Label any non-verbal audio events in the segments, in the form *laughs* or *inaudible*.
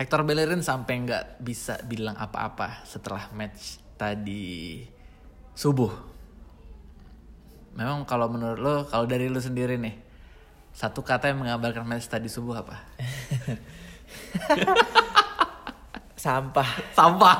Hector Bellerin sampai nggak bisa bilang apa-apa setelah match tadi subuh. Memang kalau menurut lo, kalau dari lo sendiri nih, satu kata yang mengabarkan match tadi subuh apa? *laughs* Sampah. Sampah.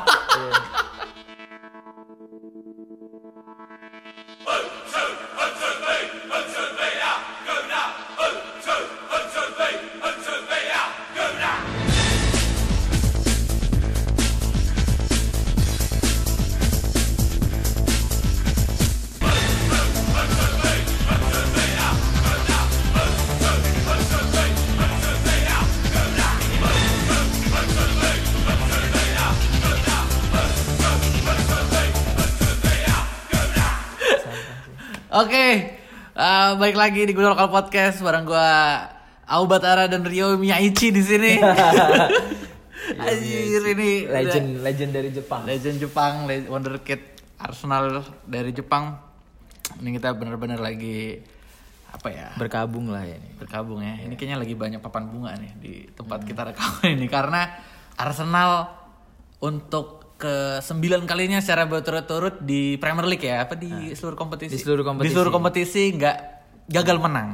Eh, balik lagi di Gunung Lokal Podcast bareng gua Aubatara dan Rio Miyaichi di sini. *laughs* Anjir ini Legend legend dari Jepang. legend Jepang, le- wonderkid Arsenal dari Jepang. Ini kita bener-bener lagi apa ya? Berkabung lah ya ini. berkabung ya. Ini kayaknya lagi banyak papan bunga nih di tempat kita rekaman ini karena Arsenal untuk ke sembilan kalinya secara berturut-turut di Premier League ya, apa di seluruh kompetisi? Di seluruh kompetisi. Di seluruh kompetisi nggak gagal menang.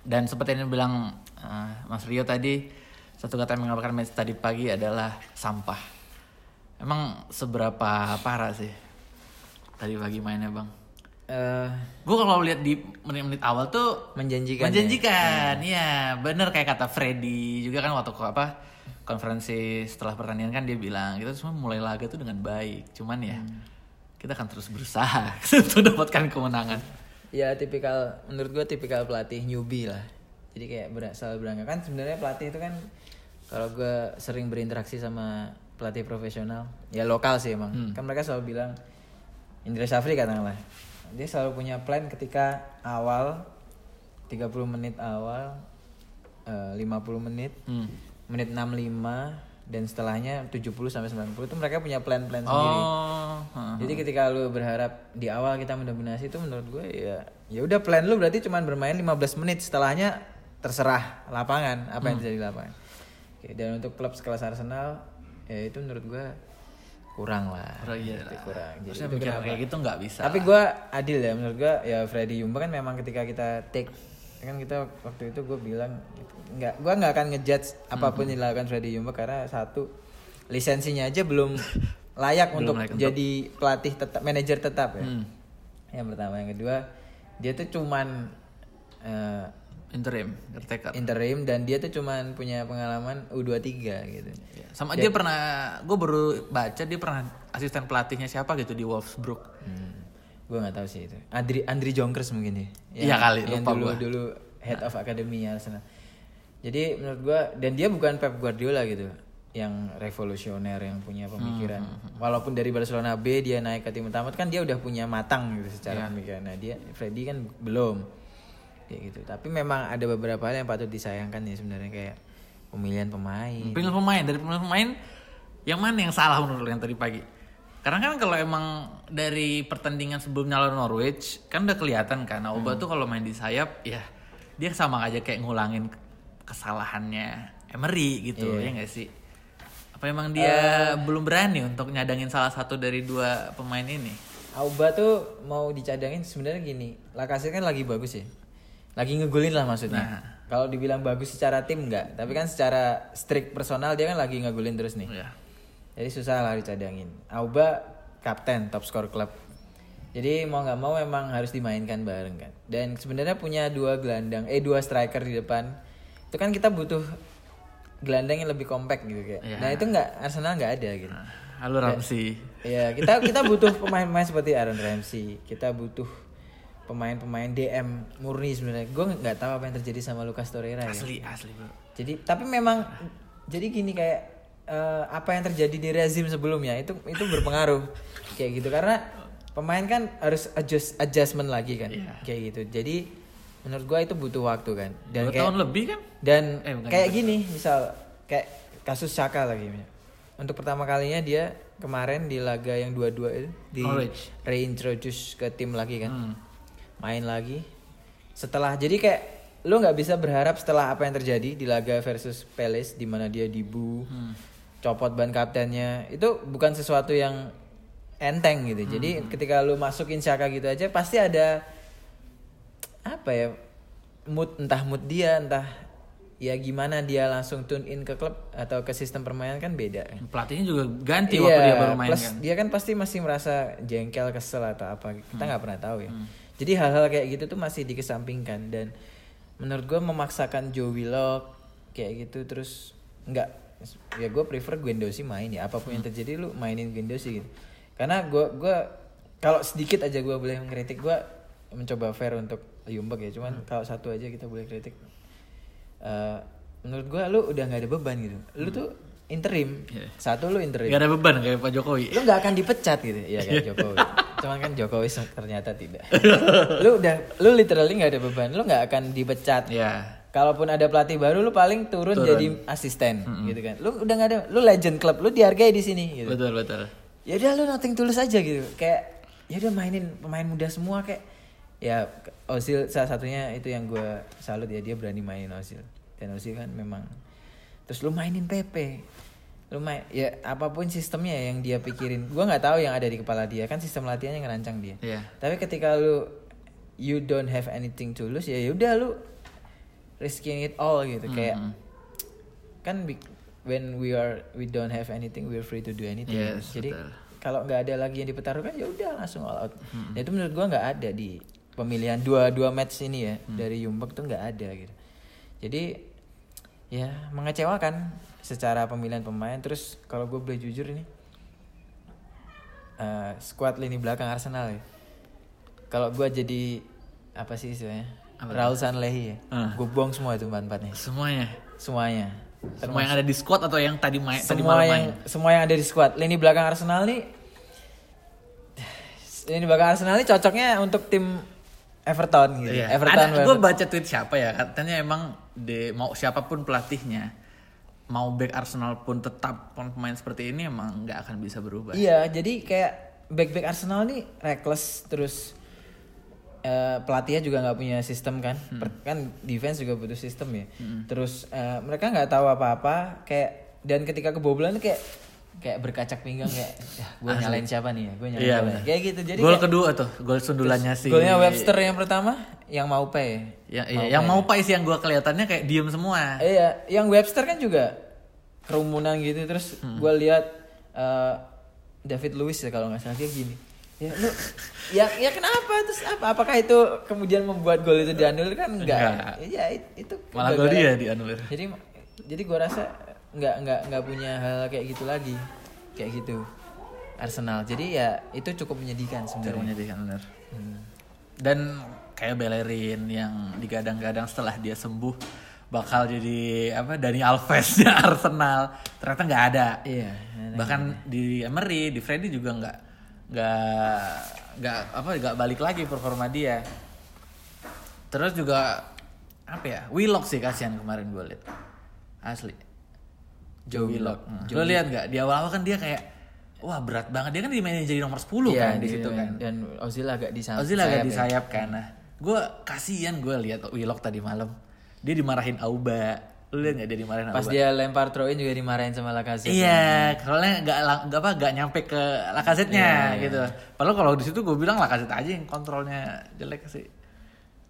Dan seperti yang bilang eh, Mas Rio tadi, satu kata yang mengabarkan match tadi pagi adalah sampah. Emang seberapa parah sih tadi pagi mainnya bang? Eh, Gue kalau lihat di menit-menit awal tuh menjanjikan. ya? menjanjikan iya bener kayak kata Freddy juga kan waktu apa konferensi setelah pertandingan kan dia bilang kita semua mulai laga tuh dengan baik cuman ya Hmm. kita akan terus berusaha *laughs* untuk dapatkan kemenangan Ya tipikal menurut gua tipikal pelatih newbie lah. Jadi kayak berasal berangkat kan sebenarnya pelatih itu kan kalau gua sering berinteraksi sama pelatih profesional ya lokal sih emang. Hmm. Kan mereka selalu bilang Indra Safri katakanlah. Dia selalu punya plan ketika awal 30 menit awal eh, 50 menit Hmm. menit 65 dan setelahnya 70 sampai 90 itu mereka punya plan-plan sendiri. oh. Jadi ketika lu berharap di awal kita mendominasi itu menurut gue ya ya udah plan lu berarti cuman bermain 15 menit setelahnya terserah lapangan apa yang terjadi di lapangan. Oke, dan untuk klub sekelas Arsenal ya itu menurut gue kurang lah. Oh, iya lah. kurang. Jadi itu kayak gitu nggak bisa Tapi gue adil ya menurut gue ya Freddy Yumba kan memang ketika kita take kan kita waktu itu gue bilang gitu, nggak gue nggak akan ngejudge apa pun yang dilakukan Freddy Yumba karena satu lisensinya aja belum layak Belum untuk layak untuk- jadi pelatih tetap manajer tetap ya. Hmm. Yang pertama, yang kedua dia tuh cuman eh, interim caretaker interim dan dia tuh cuman punya pengalaman U23 gitu. Iya. sama dia pernah gue baru baca dia pernah asisten pelatihnya siapa gitu di Wolfsburg Hmm. Gue nggak tahu sih itu. Andri Andri Jonkers mungkin ya. Iya kali, yang lupa dulu gua. dulu head of academy Arsenal. Jadi menurut gua dan dia bukan Pep Guardiola gitu yang revolusioner yang punya pemikiran. Hmm, Walaupun dari Barcelona B dia naik ke tim utama kan dia udah punya matang gitu secara pemikiran. Nah, dia Freddy kan belum. Kayak gitu. Tapi memang ada beberapa hal yang patut disayangkan ya sebenarnya kayak pemilihan pemain. Pilihan pemain dari pemilihan pemain yang mana yang salah menurut lo yang tadi pagi? Karena kan kalau emang dari pertandingan sebelumnya lawan Norwich kan udah kelihatan kan Auba tuh kalau main di sayap ya dia sama aja kayak ngulangin kesalahannya Emery gitu ya nggak sih? Apa emang dia belum berani untuk nyadangin salah satu dari dua pemain ini? Auba tuh mau dicadangin sebenarnya gini. Lacazette kan lagi bagus ya. Lagi ngegolin lah maksudnya. Nah. Kalau dibilang bagus secara tim enggak, tapi kan secara strict personal dia kan lagi ngegolin terus nih. Ya. Jadi susah lah dicadangin. Auba kapten top score klub. Jadi mau nggak mau memang harus dimainkan bareng kan. Dan sebenarnya punya dua gelandang, eh dua striker di depan. Itu kan kita butuh gelandang yang lebih compact gitu kayak. Iya. Nah itu nggak Arsenal nggak ada gitu. Halo Ramsey. Iya, kita *laughs* kita butuh pemain-pemain seperti Aaron Ramsey. Kita butuh pemain-pemain DM murni sebenarnya. Gue nggak tahu apa yang terjadi sama Lucas Torreira ya. Asli asli bro. Jadi tapi memang jadi gini kayak eh, apa yang terjadi di rezim sebelumnya itu itu berpengaruh kayak gitu karena pemain kan harus adjust adjustment lagi kan Iya. kayak gitu. Jadi menurut gua itu butuh waktu kan. Dan Dua kayak tahun lebih kan? dan Eh, kayak gini misal kayak kasus Saka lagi untuk pertama kalinya dia kemarin di laga yang dua-dua itu di Norwich. reintroduce ke tim lagi kan Hmm. main lagi setelah jadi kayak lu nggak bisa berharap setelah apa yang terjadi di laga versus Palace di mana dia dibu, copot ban kaptennya, itu bukan sesuatu yang enteng gitu. Jadi ketika lu masukin Saka gitu aja pasti ada apa ya mood entah mood dia entah ya gimana dia langsung tune in ke klub atau ke sistem permainan kan beda kan. Pelatihnya juga ganti waktu dia baru main plus kan. dia kan pasti masih merasa jengkel, kesel atau apa. Kita nggak pernah tahu ya. Jadi hal-hal kayak gitu tuh masih dikesampingkan dan menurut gue memaksakan Joe Willock kayak gitu terus nggak ya gue prefer Guendouzi main ya apa pun yang terjadi lu mainin Guendouzi gitu. Karena gue gua kalau sedikit aja gue boleh mengkritik gue mencoba fair untuk Yumbek ya. Cuman kalau satu aja kita boleh kritik. Eh, menurut gue lu udah nggak ada beban gitu. Lu tuh interim. Iya. Satu lu interim Gak ada beban kayak Pak Jokowi. lu nggak akan dipecat gitu ya kayak Jokowi cuman kan Jokowi ternyata tidak *laughs* lu udah lu literally nggak ada beban lu nggak akan dipecat Ya. Kalaupun ada pelatih baru lu paling turun, Turun. jadi asisten gitu kan. Lu udah nggak ada lu legend club lu dihargai di sini gitu. Betul betul. ya udah lu nothing tulus aja gitu. Kayak ya udah mainin pemain muda semua kayak. Ya Ozil salah satunya itu yang gue salut ya dia berani mainin Ozil. Dan Ozil kan memang terus lu mainin Pepe. Lu main ya apa pun sistemnya yang dia pikirin. Gue nggak tahu yang ada di kepala dia kan sistem latihannya ngerancang dia. Iya. tapi ketika lu you don't have anything to lose ya udah lu risking it all gitu. Kayak kan when we are we don't have anything we're free to do anything. Yes, jadi kalau nggak ada lagi yang dipertaruhkan ya udah langsung all out. Ya itu menurut gua nggak ada di pemilihan dua dua match ini ya. Dari Yumbek tuh nggak ada gitu. Jadi ya mengecewakan secara pemilihan pemain. Terus kalau gue boleh jujur ini eh, squad lini belakang Arsenal ya. Kalau gua jadi apa sih istilahnya Raul Sanlehi ya Ah. gue buang semua itu empat empatnya Semuanya. semuanya Semua yang ada di squad atau yang tadi main tadi semua malam yang main. semua yang ada di squad lini belakang Arsenal nih lini belakang Arsenal nih cocoknya untuk tim Everton gitu Iya. Everton Ada, gue baca tweet siapa ya katanya emang de, mau siapa pun pelatihnya mau back Arsenal pun tetap pemain seperti ini emang nggak akan bisa berubah. iya jadi kayak back back Arsenal nih reckless terus eh, pelatihnya juga nggak punya sistem kan Hmm. Per- kan defense juga butuh sistem ya terus eh, mereka nggak tahu apa-apa kayak dan ketika kebobolan kayak kayak berkacak pinggang kayak ya, gue nyalain siapa nih ya gue nyalain Iya, siapa nih?" kayak gitu jadi gol kedua tuh, gol sundulannya si golnya Webster yang pertama yang mau pay Ya, iya, yang mau Pai sih yang gue kelihatannya kayak diem semua. Iya, yang Webster kan juga kerumunan gitu terus Hmm. gue lihat eh, David Lewis ya kalau nggak salah dia gini. Ya lu ya ya kenapa terus apa apakah itu kemudian membuat gol itu dianulir kan enggak. Enggak. Ya it- itu Malah gol dia dianulir. Jadi jadi gue rasa nggak nggak nggak punya hal kayak gitu lagi. Kayak gitu. Arsenal. Jadi ya itu cukup menyedihkan sebenarnya. Caranya dia kan bener. Hmm. Dan kayak Bellerin yang digadang-gadang setelah dia sembuh bakal jadi apa Dani Alves-nya *laughs* Arsenal. Ternyata nggak ada. Iya. Bahkan di Emery, di Freddy juga nggak nggak nggak apa nggak balik lagi performa dia. Terus juga apa ya? Willock sih kasihan kemarin gue liat. Asli. Joe Willock. Hmm. Lo lihat nggak di awal-awal kan dia kayak wah berat banget. Dia kan dimainin jadi nomor 10 Iya, kan di situ kan. Dan Ozil agak di sayap. Ozil agak sayap di ya. sayap kan. Nah, gue kasihan gue lihat Willock tadi malam. Dia dimarahin Auba. Lu lihat nggak dia dimarahin Pas dia lempar throw in juga dimarahin sama Lacazette. Iya, soalnya nggak lang- nggak apa nggak nyampe ke Lacazette-nya gitu. Padahal kalau di situ gue bilang Lacazette aja yang kontrolnya jelek sih.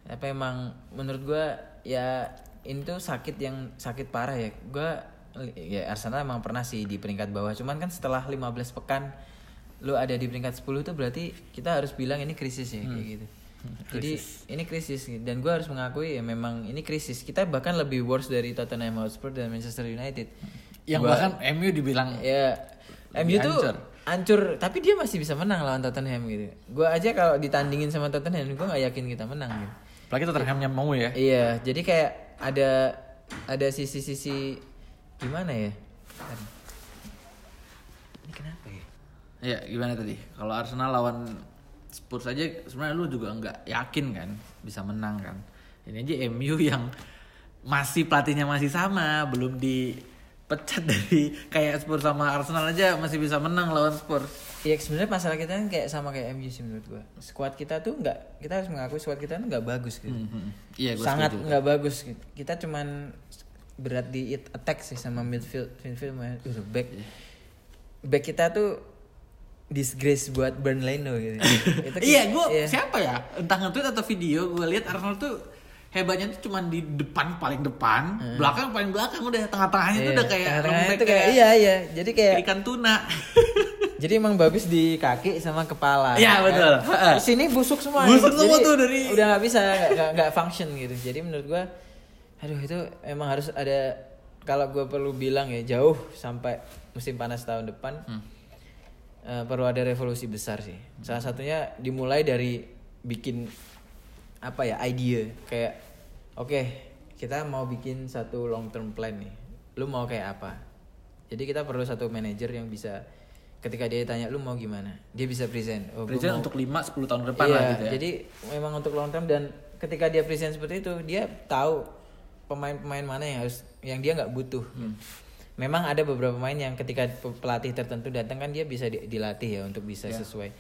Tapi emang menurut gua ya ini tuh sakit yang sakit parah ya. Gua ya Arsenal emang pernah sih di peringkat bawah. Cuman kan setelah 15 pekan lu ada di peringkat 10 tuh berarti kita harus bilang ini krisis ya kayak gitu. Jadi ini krisis dan gua harus mengakui ya memang ini krisis. Kita bahkan lebih worse dari Tottenham Hotspur dan Manchester United. Yang Gua- bahkan MU dibilang ya MU tuh hancur. hancur tapi dia masih bisa menang lawan Tottenham gitu. Gua aja kalau ditandingin sama Tottenham gua nggak yakin kita menang gitu. apalagi Tottenhamnya mau ya. Iya, jadi kayak ada ada sisi-sisi gimana ya? Ini kenapa ya? Iya, gimana tadi? Kalau Arsenal lawan Spurs aja sebenarnya lu juga nggak yakin kan bisa menang kan. Ini aja MU *laughs* yang masih pelatihnya masih sama, belum di pecat *laughs* dari kayak Spurs sama Arsenal aja masih bisa menang lawan Spurs. Iya sebenarnya masalah kita kan kayak sama kayak MU sih menurut gua. Squad kita tuh nggak kita harus mengakui squad kita tuh nggak bagus gitu. Iya, gue Sangat nggak bagus gitu. Kita cuman berat di attack sih sama midfield midfield uh, back. Back kita tuh disgrace buat Burnley no gitu. *laughs* Itu kayak- Iya, gue iya. siapa ya? Entah nge-tweet atau video, gue lihat Arsenal tuh hebatnya tuh cuma di depan paling depan, belakang paling belakang udah tengah-tengahnya tuh Iya, udah kayak lembek tuh kayak iya iya. Jadi kayak ikan tuna. *laughs* jadi emang bagus di kaki sama kepala. Iya, betul. Di sini busuk semua. Busuk semua tuh dari- udah nggak bisa nggak- function gitu. Jadi menurut gua, aduh itu emang harus ada kalau gua perlu bilang ya jauh sampai musim panas tahun depan Hmm. Eh, perlu ada revolusi besar sih. Salah satunya dimulai dari bikin apa ya ide kayak oke kita mau bikin satu long term plan nih. Lu mau kayak apa? Jadi kita perlu satu manajer yang bisa ketika dia tanya lu mau gimana, dia bisa present. Oh, Presiden mau- untuk 5 10 tahun depan iya, lah gitu ya. jadi memang untuk long term dan ketika dia present seperti itu, dia tahu pemain-pemain mana yang harus yang dia nggak butuh. Hmm. Memang ada beberapa pemain yang ketika pe- pelatih tertentu datang kan dia bisa di- dilatih ya untuk bisa Iya. sesuai.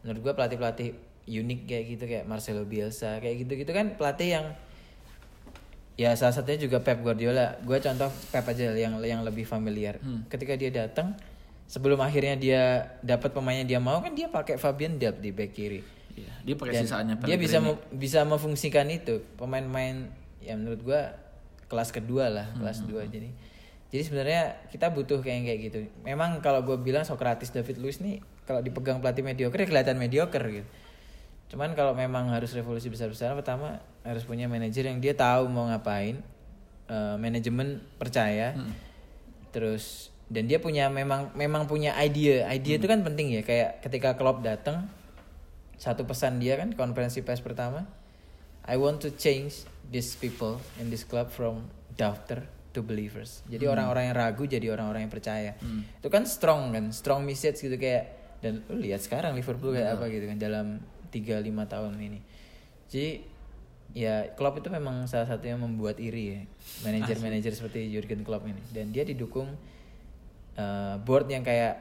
Menurut gua pelatih-pelatih unik kayak gitu kayak Marcelo Bielsa kayak gitu-gitu kan pelatih yang ya salah satunya juga Pep Guardiola. Gua contoh Pep aja yang yang lebih familiar. Hmm. Ketika dia datang sebelum akhirnya dia dapat pemain yang dia mau kan dia pakai Fabian Delp di back kiri. Iya, dia pakai Dan sisaannya dia bisa mem- bisa memfungsikan itu pemain-pemain yang menurut gua kelas kedua lah Hmm, kelas dua jadi jadi sebenarnya kita butuh kayak kayak gitu. Memang kalau gue bilang Socrates David Luiz nih kalau dipegang pelatih mediocre ya kelihatan mediocre gitu. Cuman kalau memang harus revolusi besar-besaran pertama harus punya manajer yang dia tahu mau ngapain eh, manajemen percaya. Hmm. terus dan dia punya memang memang punya ide ide itu kan penting ya kayak ketika Klopp datang satu pesan dia kan konferensi pers pertama I want to change these people in this club from doubter to believers jadi orang-orang yang ragu jadi orang-orang yang percaya itu kan strong kan strong message gitu kayak dan lu lihat sekarang Liverpool kayak apa gitu kan dalam 3-5 tahun ini jadi ya Klopp itu memang salah satu yang membuat iri ya manajer-manajer seperti Jurgen Klopp ini dan dia didukung eh, board yang kayak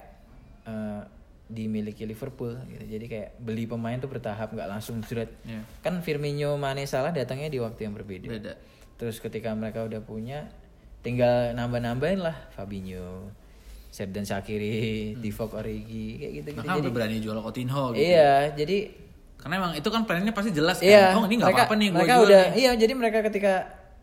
eh, dimiliki Liverpool gitu. Jadi kayak beli pemain tuh bertahap nggak langsung jeret. Iya. Kan Firmino, Mane, Salah datangnya di waktu yang berbeda. Beda. Terus ketika mereka udah punya tinggal nambah-nambahin lah Fabinho, Serdan Shaqiri, Divock Origi kayak gitu-gitu. Maka Jadi udah berani jual Coutinho gitu. iya, jadi Karena emang itu kan plannya pasti jelas kan. Iya, oh ini nggak apa-apa nih gue jual udah, nih. iya jadi mereka ketika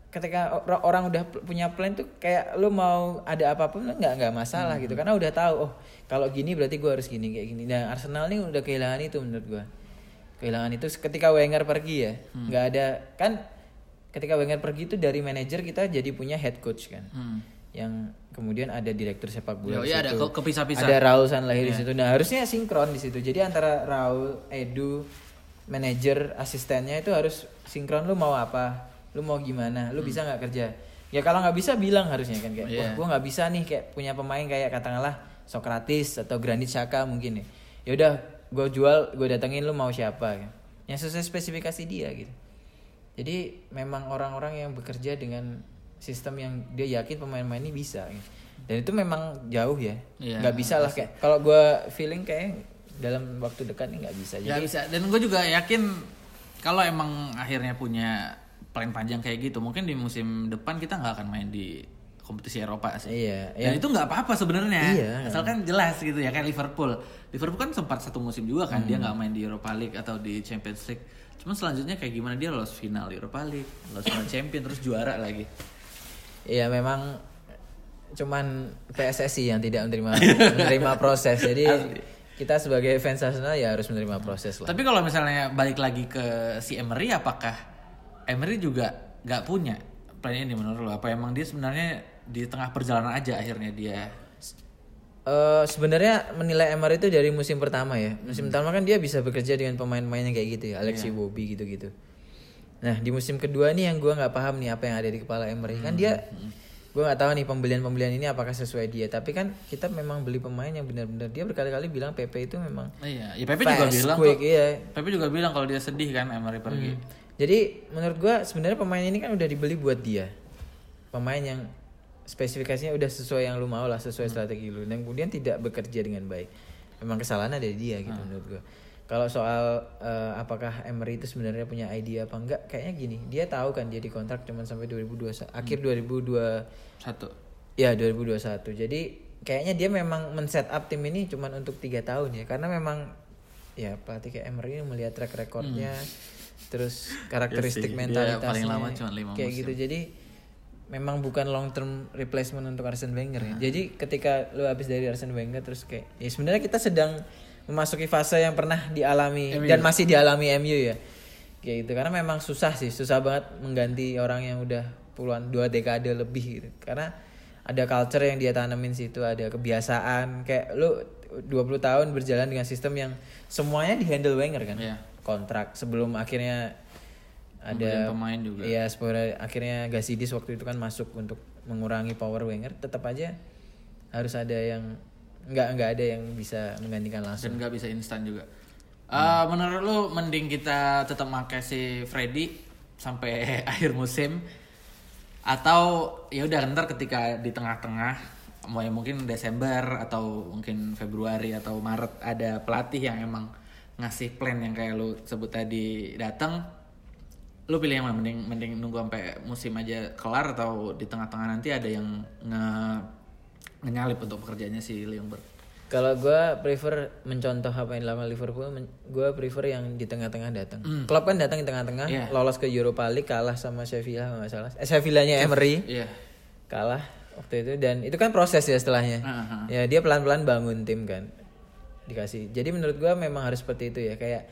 ketika or- orang udah punya plan tuh kayak lu mau ada apa pun nggak nggak masalah Hmm. gitu karena udah tahu oh kalau gini berarti gua harus gini kayak gini. Nah Arsenal nih udah kehilangan itu menurut gua. Kehilangan itu ketika Wenger pergi ya, Hmm. nggak ada kan ketika Wenger pergi itu dari manajer kita jadi punya head coach kan. Hmm. Yang kemudian ada direktur sepak bola Yoi, di ada situ. ke- kepisah-pisah. Ada Raul Sanlahir di situ. Nah, harusnya sinkron di situ. Jadi antara Raul, Edu, manajer, asistennya itu harus sinkron lu mau apa? Lu mau gimana? Lu bisa nggak kerja? Ya kalau nggak bisa bilang harusnya kan kayak, Iya. wah gua nggak bisa nih kayak punya pemain kayak katakanlah Socrates atau Granit Xhaka mungkin ya. Ya udah, gue jual, gue datengin lu mau siapa? Kan? Yang sesuai spesifikasi dia gitu. Jadi memang orang-orang yang bekerja dengan sistem yang dia yakin pemain-pemain ini bisa. gitu. Dan itu memang jauh ya, Iya, nggak bisa lah kayak. Kalau gue feeling kayak dalam waktu dekat ini nggak bisa. Jadi bisa. Dan gue juga yakin kalau emang akhirnya punya plan panjang kayak gitu, mungkin di musim depan kita nggak akan main di kompetisi Eropa sih. iya, Dan ya. itu nggak apa-apa sebenarnya. Iya. Asalkan jelas gitu ya kayak Liverpool. Liverpool kan sempat satu musim juga kan Hmm. dia nggak main di Europa League atau di Champions League. Cuman selanjutnya kayak gimana dia lolos final Europa League, lolos final Champion terus juara lagi. Iya memang cuman PSSI yang tidak menerima menerima proses. Jadi *laughs* kita sebagai fans Arsenal ya harus menerima proses lah. Tapi kalau misalnya balik lagi ke si Emery apakah Emery juga nggak punya plan ini menurut lo? Apa emang dia sebenarnya di tengah perjalanan aja akhirnya dia Eh sebenarnya menilai Emery itu dari musim pertama ya. Hmm. Musim pertama kan dia bisa bekerja dengan pemain-pemain yang kayak gitu ya, Alexi Iya. Bobby gitu-gitu. Nah di musim kedua nih yang gua nggak paham nih apa yang ada di kepala Emery kan dia, Hmm. gua nggak tahu nih pembelian-pembelian ini apakah sesuai dia. Tapi kan kita memang beli pemain yang benar-benar dia berkali-kali bilang PP itu memang Oh iya, ya Pepe juga bilang quick, kok. iya. Pepe juga bilang kalau dia sedih kan Emery pergi. Jadi menurut gua sebenarnya pemain ini kan udah dibeli buat dia. Pemain yang spesifikasinya udah sesuai yang lu mau lah sesuai strategi lu. Dan kemudian tidak bekerja dengan baik. Memang kesalahan ada di dia gitu menurut gua. Kalau soal eh, apakah Emery itu sebenarnya punya ide apa enggak kayaknya gini. Dia tahu kan dia dikontrak cuma sampai 2021 akhir 2002 Satu. Ya 2021. Jadi kayaknya dia memang men-set up tim ini cuman untuk tiga tahun ya. Karena memang ya pelatih kayak Emery ini melihat track recordnya terus karakteristik Iya sih, dia mentalitasnya paling lama cuma lima kayak musim. gitu. Jadi memang bukan long term replacement untuk Arsene Wenger ya. Jadi ketika lu habis dari Arsene Wenger terus kayak ya sebenarnya kita sedang memasuki fase yang pernah dialami MU. dan masih dialami MU ya. Kayak gitu karena memang susah sih, susah banget mengganti orang yang udah puluhan dua dekade lebih gitu. Karena ada culture yang dia tanemin situ, ada kebiasaan kayak lu 20 tahun berjalan dengan sistem yang semuanya dihandle Wenger kan. Iya. Kontrak sebelum akhirnya ada pemain juga. Iya, sebenarnya akhirnya Gasidis waktu itu kan masuk untuk mengurangi power Wenger, tetap aja harus ada yang nggak nggak ada yang bisa menggantikan langsung. dan nggak bisa instan juga. Eh, menurut lu mending kita tetap pakai si Freddy sampai *laughs* akhir musim atau ya udah ntar ketika di tengah-tengah mau ya mungkin Desember atau mungkin Februari atau Maret ada pelatih yang emang ngasih plan yang kayak lu sebut tadi datang lu pilih yang mana mending mending nunggu sampai musim aja kelar atau di tengah-tengah nanti ada yang nge ngenyalip untuk pekerjaannya si Ljungberg Kalau gue prefer mencontoh apa yang dilakukan Liverpool, gue prefer yang di tengah-tengah datang. Klopp kan datang di tengah-tengah, Iya. lolos ke Europa League, kalah sama Sevilla nggak salah. Eh, Sevillanya Emery iya kalah waktu itu dan itu kan proses ya setelahnya. Aha. Ya dia pelan-pelan bangun tim kan. Dikasih. Jadi menurut gua memang harus seperti itu ya kayak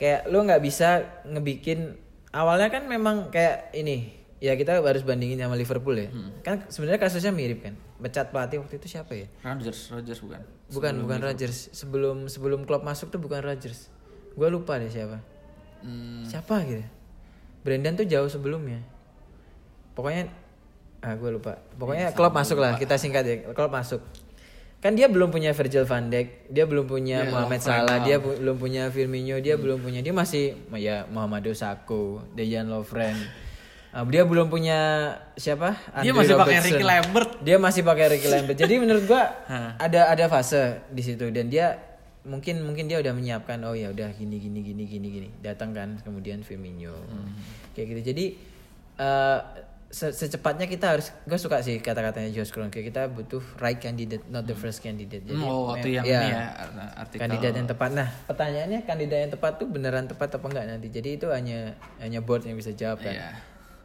kayak lu nggak bisa ngebikin awalnya kan memang kayak ini ya kita harus bandingin sama Liverpool ya. Kan sebenarnya kasusnya mirip kan. Becat pelatih waktu itu siapa ya? Rogers Rogers bukan Bukan bukan Rodgers. Sebelum sebelum klub masuk tuh bukan Rodgers. Gua lupa deh siapa. Hmm, Siapa gitu? Brendan tuh jauh sebelumnya. Pokoknya ah gue lupa. Pokoknya Iya, klub masuk lah, kita singkat ya. Klub masuk. Kan dia belum punya Virgil van Dijk, dia belum punya Iya, Mohamed Salah, dia pu- belum punya Firmino, dia belum punya dia masih ya Muhammad Sakho, Dejan Lovren. Ah, dia belum punya siapa? Dia Andre masih pakai. Ricky Lambert. Dia masih pakai Ricky Lambert. Jadi menurut gua *laughs* ada ada fase di situ dan dia mungkin mungkin dia udah menyiapkan oh ya udah gini gini gini gini gini datang kan kemudian Firmino Hmm. kayak gitu jadi eh, se- secepatnya kita harus gue suka sih kata-katanya Josh Kroenke kita butuh right candidate not the first candidate jadi oh, waktu yang ya, ini ya artikel. kandidat yang tepat nah pertanyaannya kandidat yang tepat tuh beneran tepat apa enggak nanti jadi itu hanya hanya board yang bisa jawab kan Iya.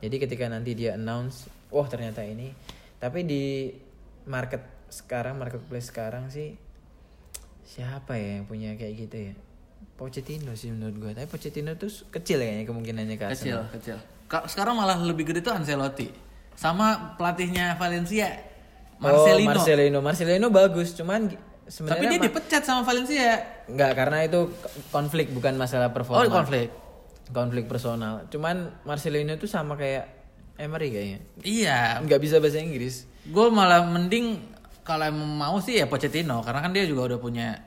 jadi ketika nanti dia announce, wah ternyata ini. Tapi di market sekarang, marketplace sekarang sih siapa ya yang punya kayak gitu ya? Pochettino sih menurut gua. Tapi Pochettino tuh kecil kayaknya kemungkinannya ke Kecil, Arsenal. kecil. Sekarang malah lebih gede tuh Ancelotti. Sama pelatihnya Valencia, Marcelino. Oh, Marcelino. Marcelino bagus, cuman Tapi dia dipecat sama Valencia. Enggak, karena itu konflik bukan masalah performa. Oh, konflik. Konflik personal. Cuman Marcelino itu sama kayak Emery kayaknya. Iya, Nggak bisa bahasa Inggris. gue malah mending kalau emang mau sih ya Pochettino karena kan dia juga udah punya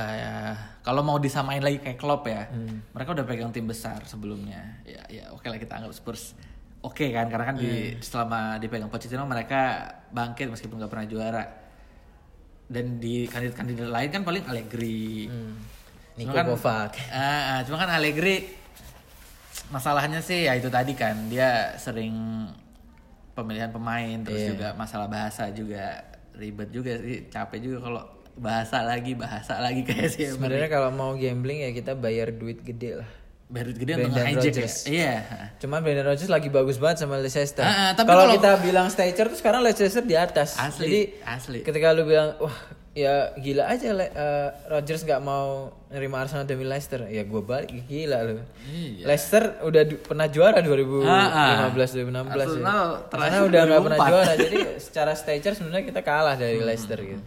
eh, kalau mau disamain lagi kayak Klopp ya mereka udah pegang tim besar sebelumnya. Ya ya oke lah kita anggap Spurs oke kan karena kan di selama dipegang Pochettino mereka bangkit meskipun nggak pernah juara. Dan di kandidat-kandidat lain kan paling Allegri. Niko Cuma kan- Kovac. Ah, cuma kan Allegri masalahnya sih ya itu tadi kan dia sering pemilihan pemain terus Iya. juga masalah bahasa juga ribet juga sih capek juga kalau bahasa lagi bahasa lagi kayak sih Sebenarnya kalau mau gambling ya kita bayar duit gede lah. baru gede untuk Brendan hijack ya Rodgers. iya Cuman Brendan Rodgers lagi bagus banget sama Leicester. Ah, tapi kalau kita bilang Stacher tuh sekarang Leicester di atas. Asli, Jadi asli. ketika lu bilang wah ya gila aja Le- eh, Rodgers nggak mau nerima Arsenal demi Leicester. Ya gue balik gila lu. Iya. Leicester udah du- pernah juara 2015 Ah, ah. 2016 Arsenal ya. terakhir Arsenal udah nggak pernah 2004. juara. Jadi secara Stacher sebenarnya kita kalah dari Leicester gitu.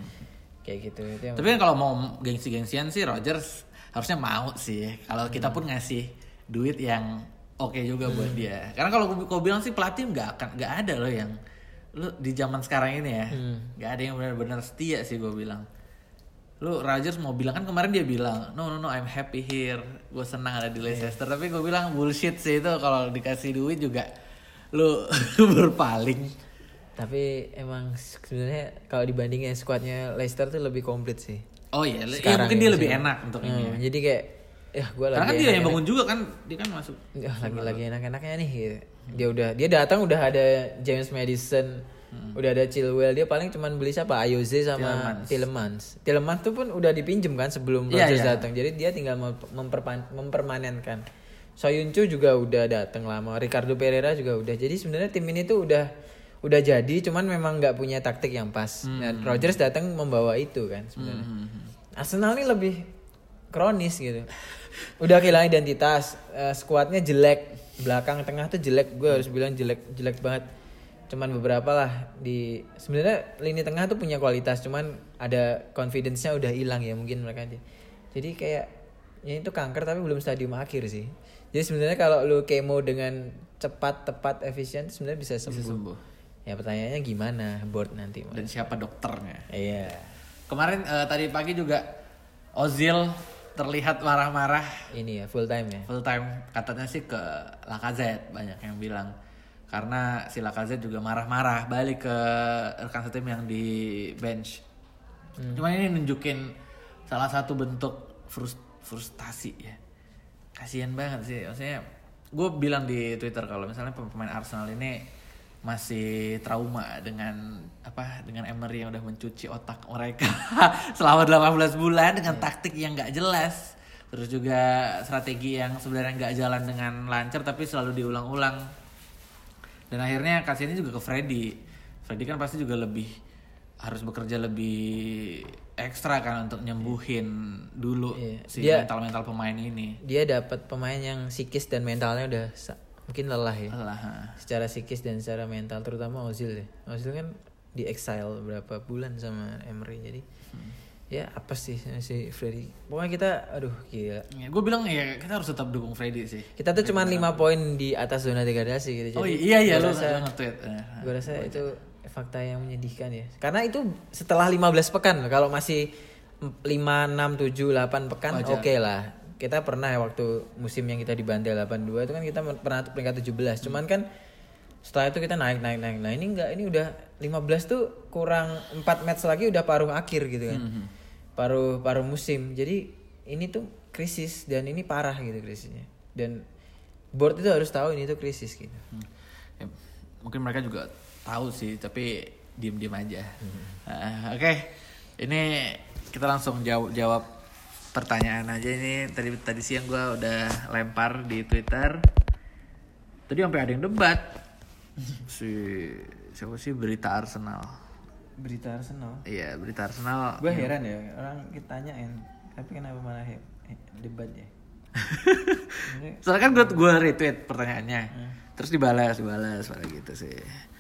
Kayak gitu itu yang tapi kan kalau mau gengsi-gengsian sih Rogers harusnya mau sih. Kalau kita Hmm. pun ngasih duit yang oke juga buat dia. Karena kalau gue bilang sih pelatih nggak akan nggak ada loh yang lu di zaman sekarang ini ya Hmm. nggak ada yang benar-benar setia sih gue bilang. Lu Rodgers mau bilang kan kemarin dia bilang no no no I'm happy here. Gue senang ada di Iya. Leicester. Tapi gue bilang bullshit sih itu kalau dikasih duit juga lu *laughs* berpaling Tapi emang sebenarnya kalau dibandingin squadnya Leicester tuh lebih komplit sih. Oh iya, ya mungkin ya, dia lebih enak untuk ini. Hmm, jadi kayak ya gue lagi Karena kan dia yang bangun juga kan, dia kan masuk. Ya, lagi-lagi enak-enaknya nih gitu. Dia udah dia datang udah ada James Madison, udah ada Chilwell. Dia paling cuman beli siapa? Ayoze sama Tielemans. Tielemans tuh pun udah dipinjem kan sebelum Iya, Rodgers iya. datang. Jadi dia tinggal mem- memperpan- mempermanenkan. Soyuncu juga udah datang lama. Ricardo Pereira juga udah. Jadi sebenarnya tim ini tuh udah udah jadi cuman memang nggak punya taktik yang pas. Nah, Rodgers datang membawa itu kan sebenarnya. Arsenal ini lebih kronis gitu. Udah kehilangan identitas, eh, skuadnya jelek, belakang tengah tuh jelek. Gue harus bilang jelek, jelek banget. Cuman beberapa lah di sebenarnya lini tengah tuh punya kualitas, cuman ada confidence-nya udah hilang ya mungkin mereka aja. Jadi kayak ya itu kanker tapi belum stadium akhir sih. Jadi sebenarnya kalau lu kemo dengan cepat, tepat, efisien sebenarnya bisa sembuh. sembuh. Ya pertanyaannya gimana board nanti? Dan siapa dokternya? Iya. Kemarin eh, tadi pagi juga Ozil terlihat marah-marah Ini ya full time ya. full time katanya sih ke Lacazette banyak yang bilang karena si Lacazette juga marah-marah balik ke rekan setim yang di bench. Cuma ini nunjukin salah satu bentuk frus- frustasi ya. Kasihan banget sih, maksudnya gue bilang di Twitter kalau misalnya pemain Arsenal ini masih trauma dengan apa dengan Emery yang udah mencuci otak mereka *laughs* selama 18 bulan dengan taktik yang nggak jelas. Terus juga strategi yang sebenarnya nggak jalan dengan lancar tapi selalu diulang-ulang. Dan akhirnya kasihannya juga ke Freddy. Freddy kan pasti juga lebih harus bekerja lebih ekstra kan untuk nyembuhin dulu Iya. si Dia- mental-mental pemain ini. dia dapat pemain yang psikis dan mentalnya udah mungkin lelah ya. Ha. secara psikis dan secara mental terutama Ozil ya Ozil kan di exile berapa bulan sama Emery jadi ya apa sih si Freddy? Pokoknya kita aduh gila. Ya, gue bilang ya kita harus tetap dukung Freddy sih. kita tuh cuma lima poin di atas zona degradasi gitu Oh jadi iya iya gua lu, rasa, nge-tweet. Eh, gue rasa itu fakta yang menyedihkan ya. Karena itu setelah 15 pekan kalau masih 5, 6, 7, 8 pekan oke lah kita pernah ya waktu musim yang kita dibantai 82 itu kan kita pernah peringkat 17 cuman kan setelah itu kita naik naik naik. Nah ini enggak ini udah 15 tuh kurang 4 match lagi udah paruh akhir gitu kan. Paruh paruh musim. Jadi ini tuh krisis dan ini parah gitu krisisnya. Dan board itu harus tahu ini tuh krisis gitu. Hmm. Ya, mungkin mereka juga tahu sih, tapi diem-diem aja. Ah, Oke, ini kita langsung jawab jawab pertanyaan aja ini. Tadi tadi siang gue udah lempar di Twitter. Tadi sampai ada yang debat. si siapa sih berita Arsenal? berita Arsenal Iya berita Arsenal. gue heran ya orang kita tanyain tapi kenapa malah he- he- debat ya *laughs* Soalnya kan gue gue retweet pertanyaannya, terus dibalas dibalas pada gitu sih.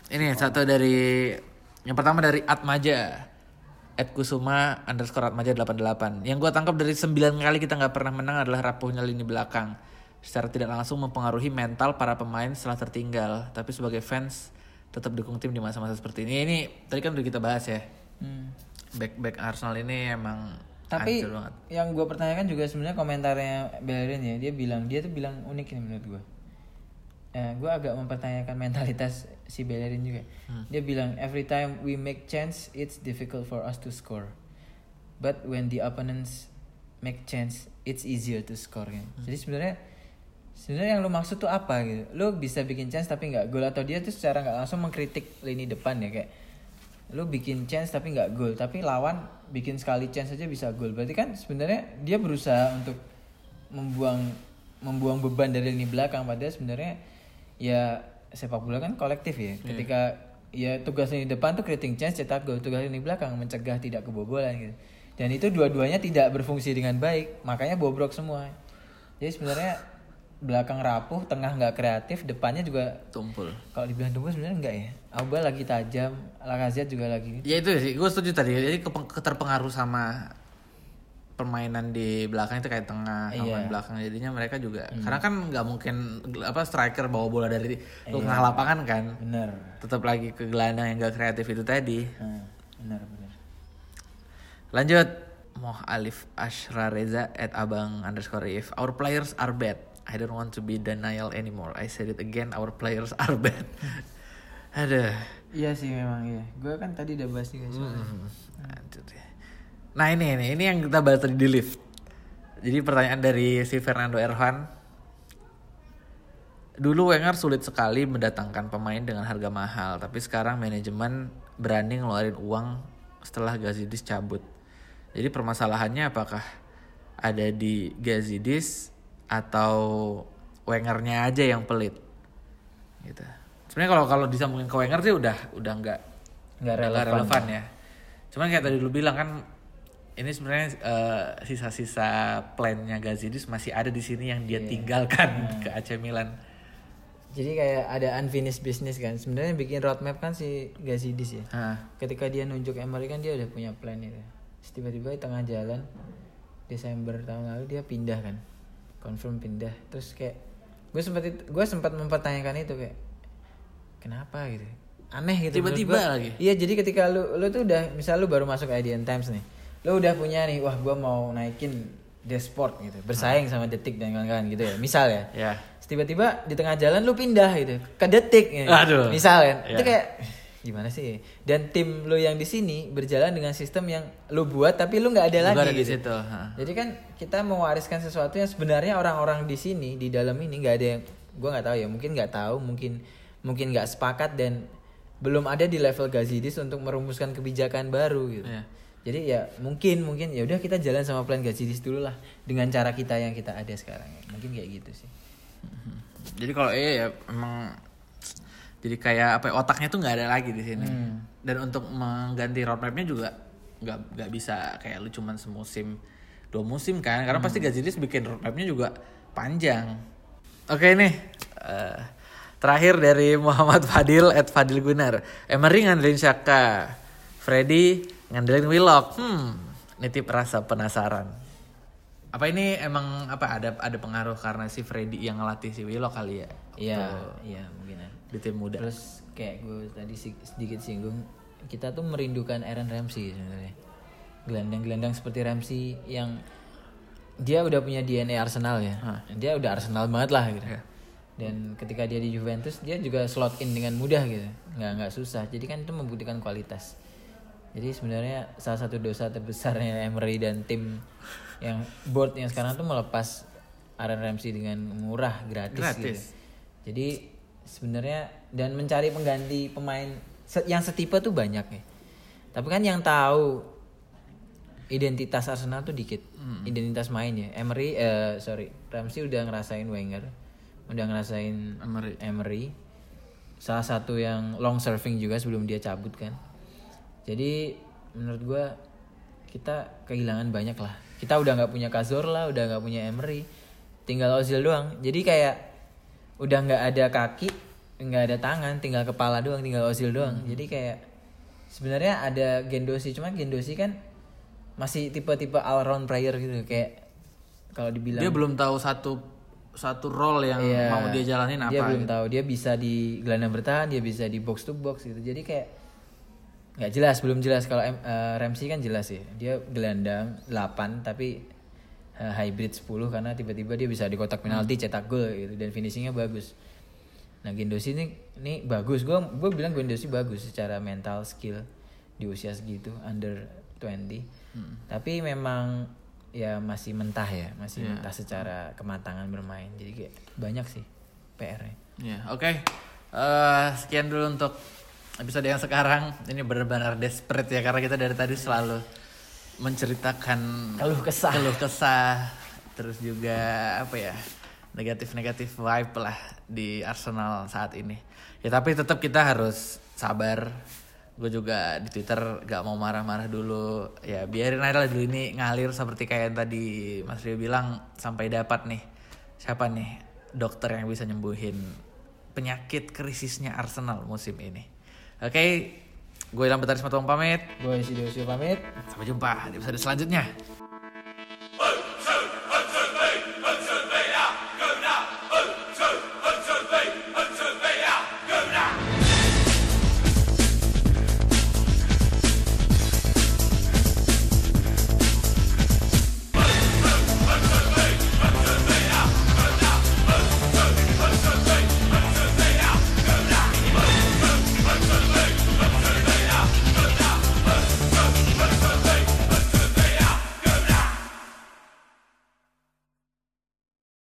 Ini satu dari yang pertama dari Atmaja, Ed Kusuma underscore Atmaja 88. Yang gue tangkap dari 9 kali kita nggak pernah menang adalah rapuhnya lini belakang. Secara tidak langsung mempengaruhi mental para pemain setelah tertinggal. Tapi sebagai fans tetap dukung tim di masa-masa seperti ini. Ini tadi kan udah kita bahas ya. Back back Arsenal ini emang tapi yang gue pertanyakan juga sebenarnya komentarnya Bellerin ya dia bilang dia tuh bilang unik ini menurut gue eh, gue agak mempertanyakan mentalitas si Bellerin juga. Dia bilang every time we make chance it's difficult for us to score. But when the opponents make chance it's easier to score kan. Jadi sebenarnya sebenarnya yang lu maksud tuh apa gitu? Lu bisa bikin chance tapi nggak gol atau dia tuh secara nggak langsung mengkritik lini depan ya kayak lu bikin chance tapi nggak gol tapi lawan bikin sekali chance aja bisa gol. Berarti kan sebenarnya dia berusaha untuk membuang membuang beban dari lini belakang padahal sebenarnya ya sepak bola kan kolektif ya ketika ya tugas lini depan tuh creating chance cetak gol tugas lini belakang mencegah tidak kebobolan gitu dan itu dua-duanya tidak berfungsi dengan baik makanya bobrok semua jadi sebenarnya belakang rapuh tengah nggak kreatif depannya juga Tumpul. kalau dibilang tumpul sebenarnya enggak ya. Auba lagi tajam, Lacazette juga lagi. Ya itu sih, gue setuju tadi. Jadi keterpengaruh sama permainan di belakang itu kayak tengah Iya. main belakang jadinya mereka juga karena kan nggak mungkin apa striker bawa bola dari tengah lapangan kan Bener. tetap lagi ke gelandang yang gak kreatif itu tadi Nah, bener bener. lanjut Moh Alif Ashra Reza at abang underscore if our players are bad I don't want to be denial anymore I said it again our players are bad *laughs* Aduh. Iya sih memang iya. Gue kan tadi udah bahas juga soalnya. Hmm. Lanjut ya. Nah ini ini ini yang kita bahas tadi di lift. Jadi pertanyaan dari si Fernando Erhan. Dulu Wenger sulit sekali mendatangkan pemain dengan harga mahal, tapi sekarang manajemen berani ngeluarin uang setelah Gazidis cabut. Jadi permasalahannya apakah ada di Gazidis atau Wengernya aja yang pelit? Gitu. Sebenarnya kalau kalau disambungin ke Wenger sih udah udah nggak Nggak relevan. relevan ya. Cuman kayak tadi lu bilang kan ini sebenarnya eh, sisa-sisa plannya Gazidis masih ada di sini yang dia tinggalkan ke AC Milan. Jadi kayak ada unfinished business kan. Sebenarnya bikin roadmap kan si Gazidis ya. Hah. Ketika dia nunjuk Emery kan dia udah punya plan itu. Tiba-tiba di tengah jalan Desember tahun lalu dia pindah kan. Confirm pindah. Terus kayak gue sempat gue sempat mempertanyakan itu kayak kenapa gitu. Aneh gitu. Tiba-tiba lagi. Iya, jadi ketika lu lu tuh udah misal lu baru masuk IDN Times nih. Lu udah punya nih, wah gua mau naikin Desport gitu. Bersaing sama Detik dan kawan-kawan gitu ya. Misal ya. Terus tiba-tiba di tengah jalan lu pindah gitu ke detik gitu. Aduh. misal kan Ya. itu kayak gimana sih dan tim lu yang di sini berjalan dengan sistem yang lu buat tapi lu nggak ada Lu lagi ada di gitu. situ, ha. jadi kan kita mewariskan sesuatu yang sebenarnya orang-orang di sini di dalam ini nggak ada yang gua nggak tahu ya mungkin nggak tahu mungkin mungkin nggak sepakat dan belum ada di level Gazidis untuk merumuskan kebijakan baru gitu Iya. Jadi ya mungkin mungkin ya udah kita jalan sama plan Gazidis dulu lah dengan cara kita yang kita ada sekarang mungkin kayak gitu sih Jadi kalau iya ya emang jadi kayak apa ya, otaknya tuh nggak ada lagi di sini. Hmm. Dan untuk mengganti roadmapnya juga nggak nggak bisa kayak lu cuman semusim dua musim kan karena pasti Gazidis bikin roadmapnya juga panjang. Oke nih eh, terakhir dari Muhammad Fadil at Fadil Gunar. Emery ngandelin Shaka, Freddy ngandelin Willock. Hmm, nitip rasa penasaran. Apa ini emang apa ada ada pengaruh karena si Freddy yang ngelatih si Willock kali ya? iya iya mungkin ya. di tim muda. Terus kayak gue tadi sedikit singgung, kita tuh merindukan Aaron Ramsey sebenarnya. Gelandang-gelandang seperti Ramsey yang dia udah punya DNA Arsenal ya. Dia udah Arsenal banget lah gitu. Dan ketika dia di Juventus dia juga slot in dengan mudah gitu. nggak nggak susah. Jadi kan itu membuktikan kualitas. Jadi sebenarnya salah satu dosa terbesarnya *laughs* Emery dan tim yang board yang sekarang tuh melepas Aaron Ramsey dengan murah gratis, Gratis. gitu. Jadi sebenarnya dan mencari pengganti pemain yang setipe tuh banyak ya. Tapi kan yang tahu identitas Arsenal tuh dikit. Identitas main ya. Emery eh sorry, Ramsey udah ngerasain Wenger, udah ngerasain Emery. Emery. Salah satu yang long serving juga sebelum dia cabut kan. Jadi menurut gua kita kehilangan banyak lah. Kita udah nggak punya Cazorla, udah nggak punya Emery, tinggal Ozil doang. Jadi kayak udah nggak ada kaki, nggak ada tangan, tinggal kepala doang, tinggal Ozil doang. Jadi kayak sebenarnya ada Gendosi, cuma Gendosi kan masih tipe-tipe all round player gitu kayak kalau dibilang Dia belum tahu satu satu role yang Iya. mau dia jalanin apa. Dia belum gitu. tahu. Dia bisa di gelandang bertahan, dia bisa di box to box gitu. Jadi kayak nggak jelas, belum jelas kalau eh, Ramsey kan jelas ya. Dia gelandang 8 tapi eh, hybrid 10 karena tiba-tiba dia bisa di kotak penalti cetak gol gitu dan finishingnya bagus. Nah, Gendosi ini ini bagus. Gue gue bilang Gendosi bagus secara mental skill di usia segitu under 20. Tapi memang ya masih mentah ya, masih mentah secara kematangan bermain. Jadi kayak banyak sih PR-nya. Ya, oke. Eh, sekian dulu untuk episode yang sekarang. Ini benar-benar desperate ya karena kita dari tadi selalu menceritakan Keluh kesah. keluh kesah, terus juga apa ya negatif-negatif vibe lah di Arsenal saat ini. Ya tapi tetap kita harus sabar. Gue juga di Twitter gak mau marah-marah dulu. Ya biarin aja dulu ini ngalir seperti kayak yang tadi Mas Rio bilang sampai dapat nih siapa nih dokter yang bisa nyembuhin penyakit krisisnya Arsenal musim ini. Oke, gue Ilham Betaris Matong pamit. Gue Sido pamit. Sampai jumpa di episode selanjutnya.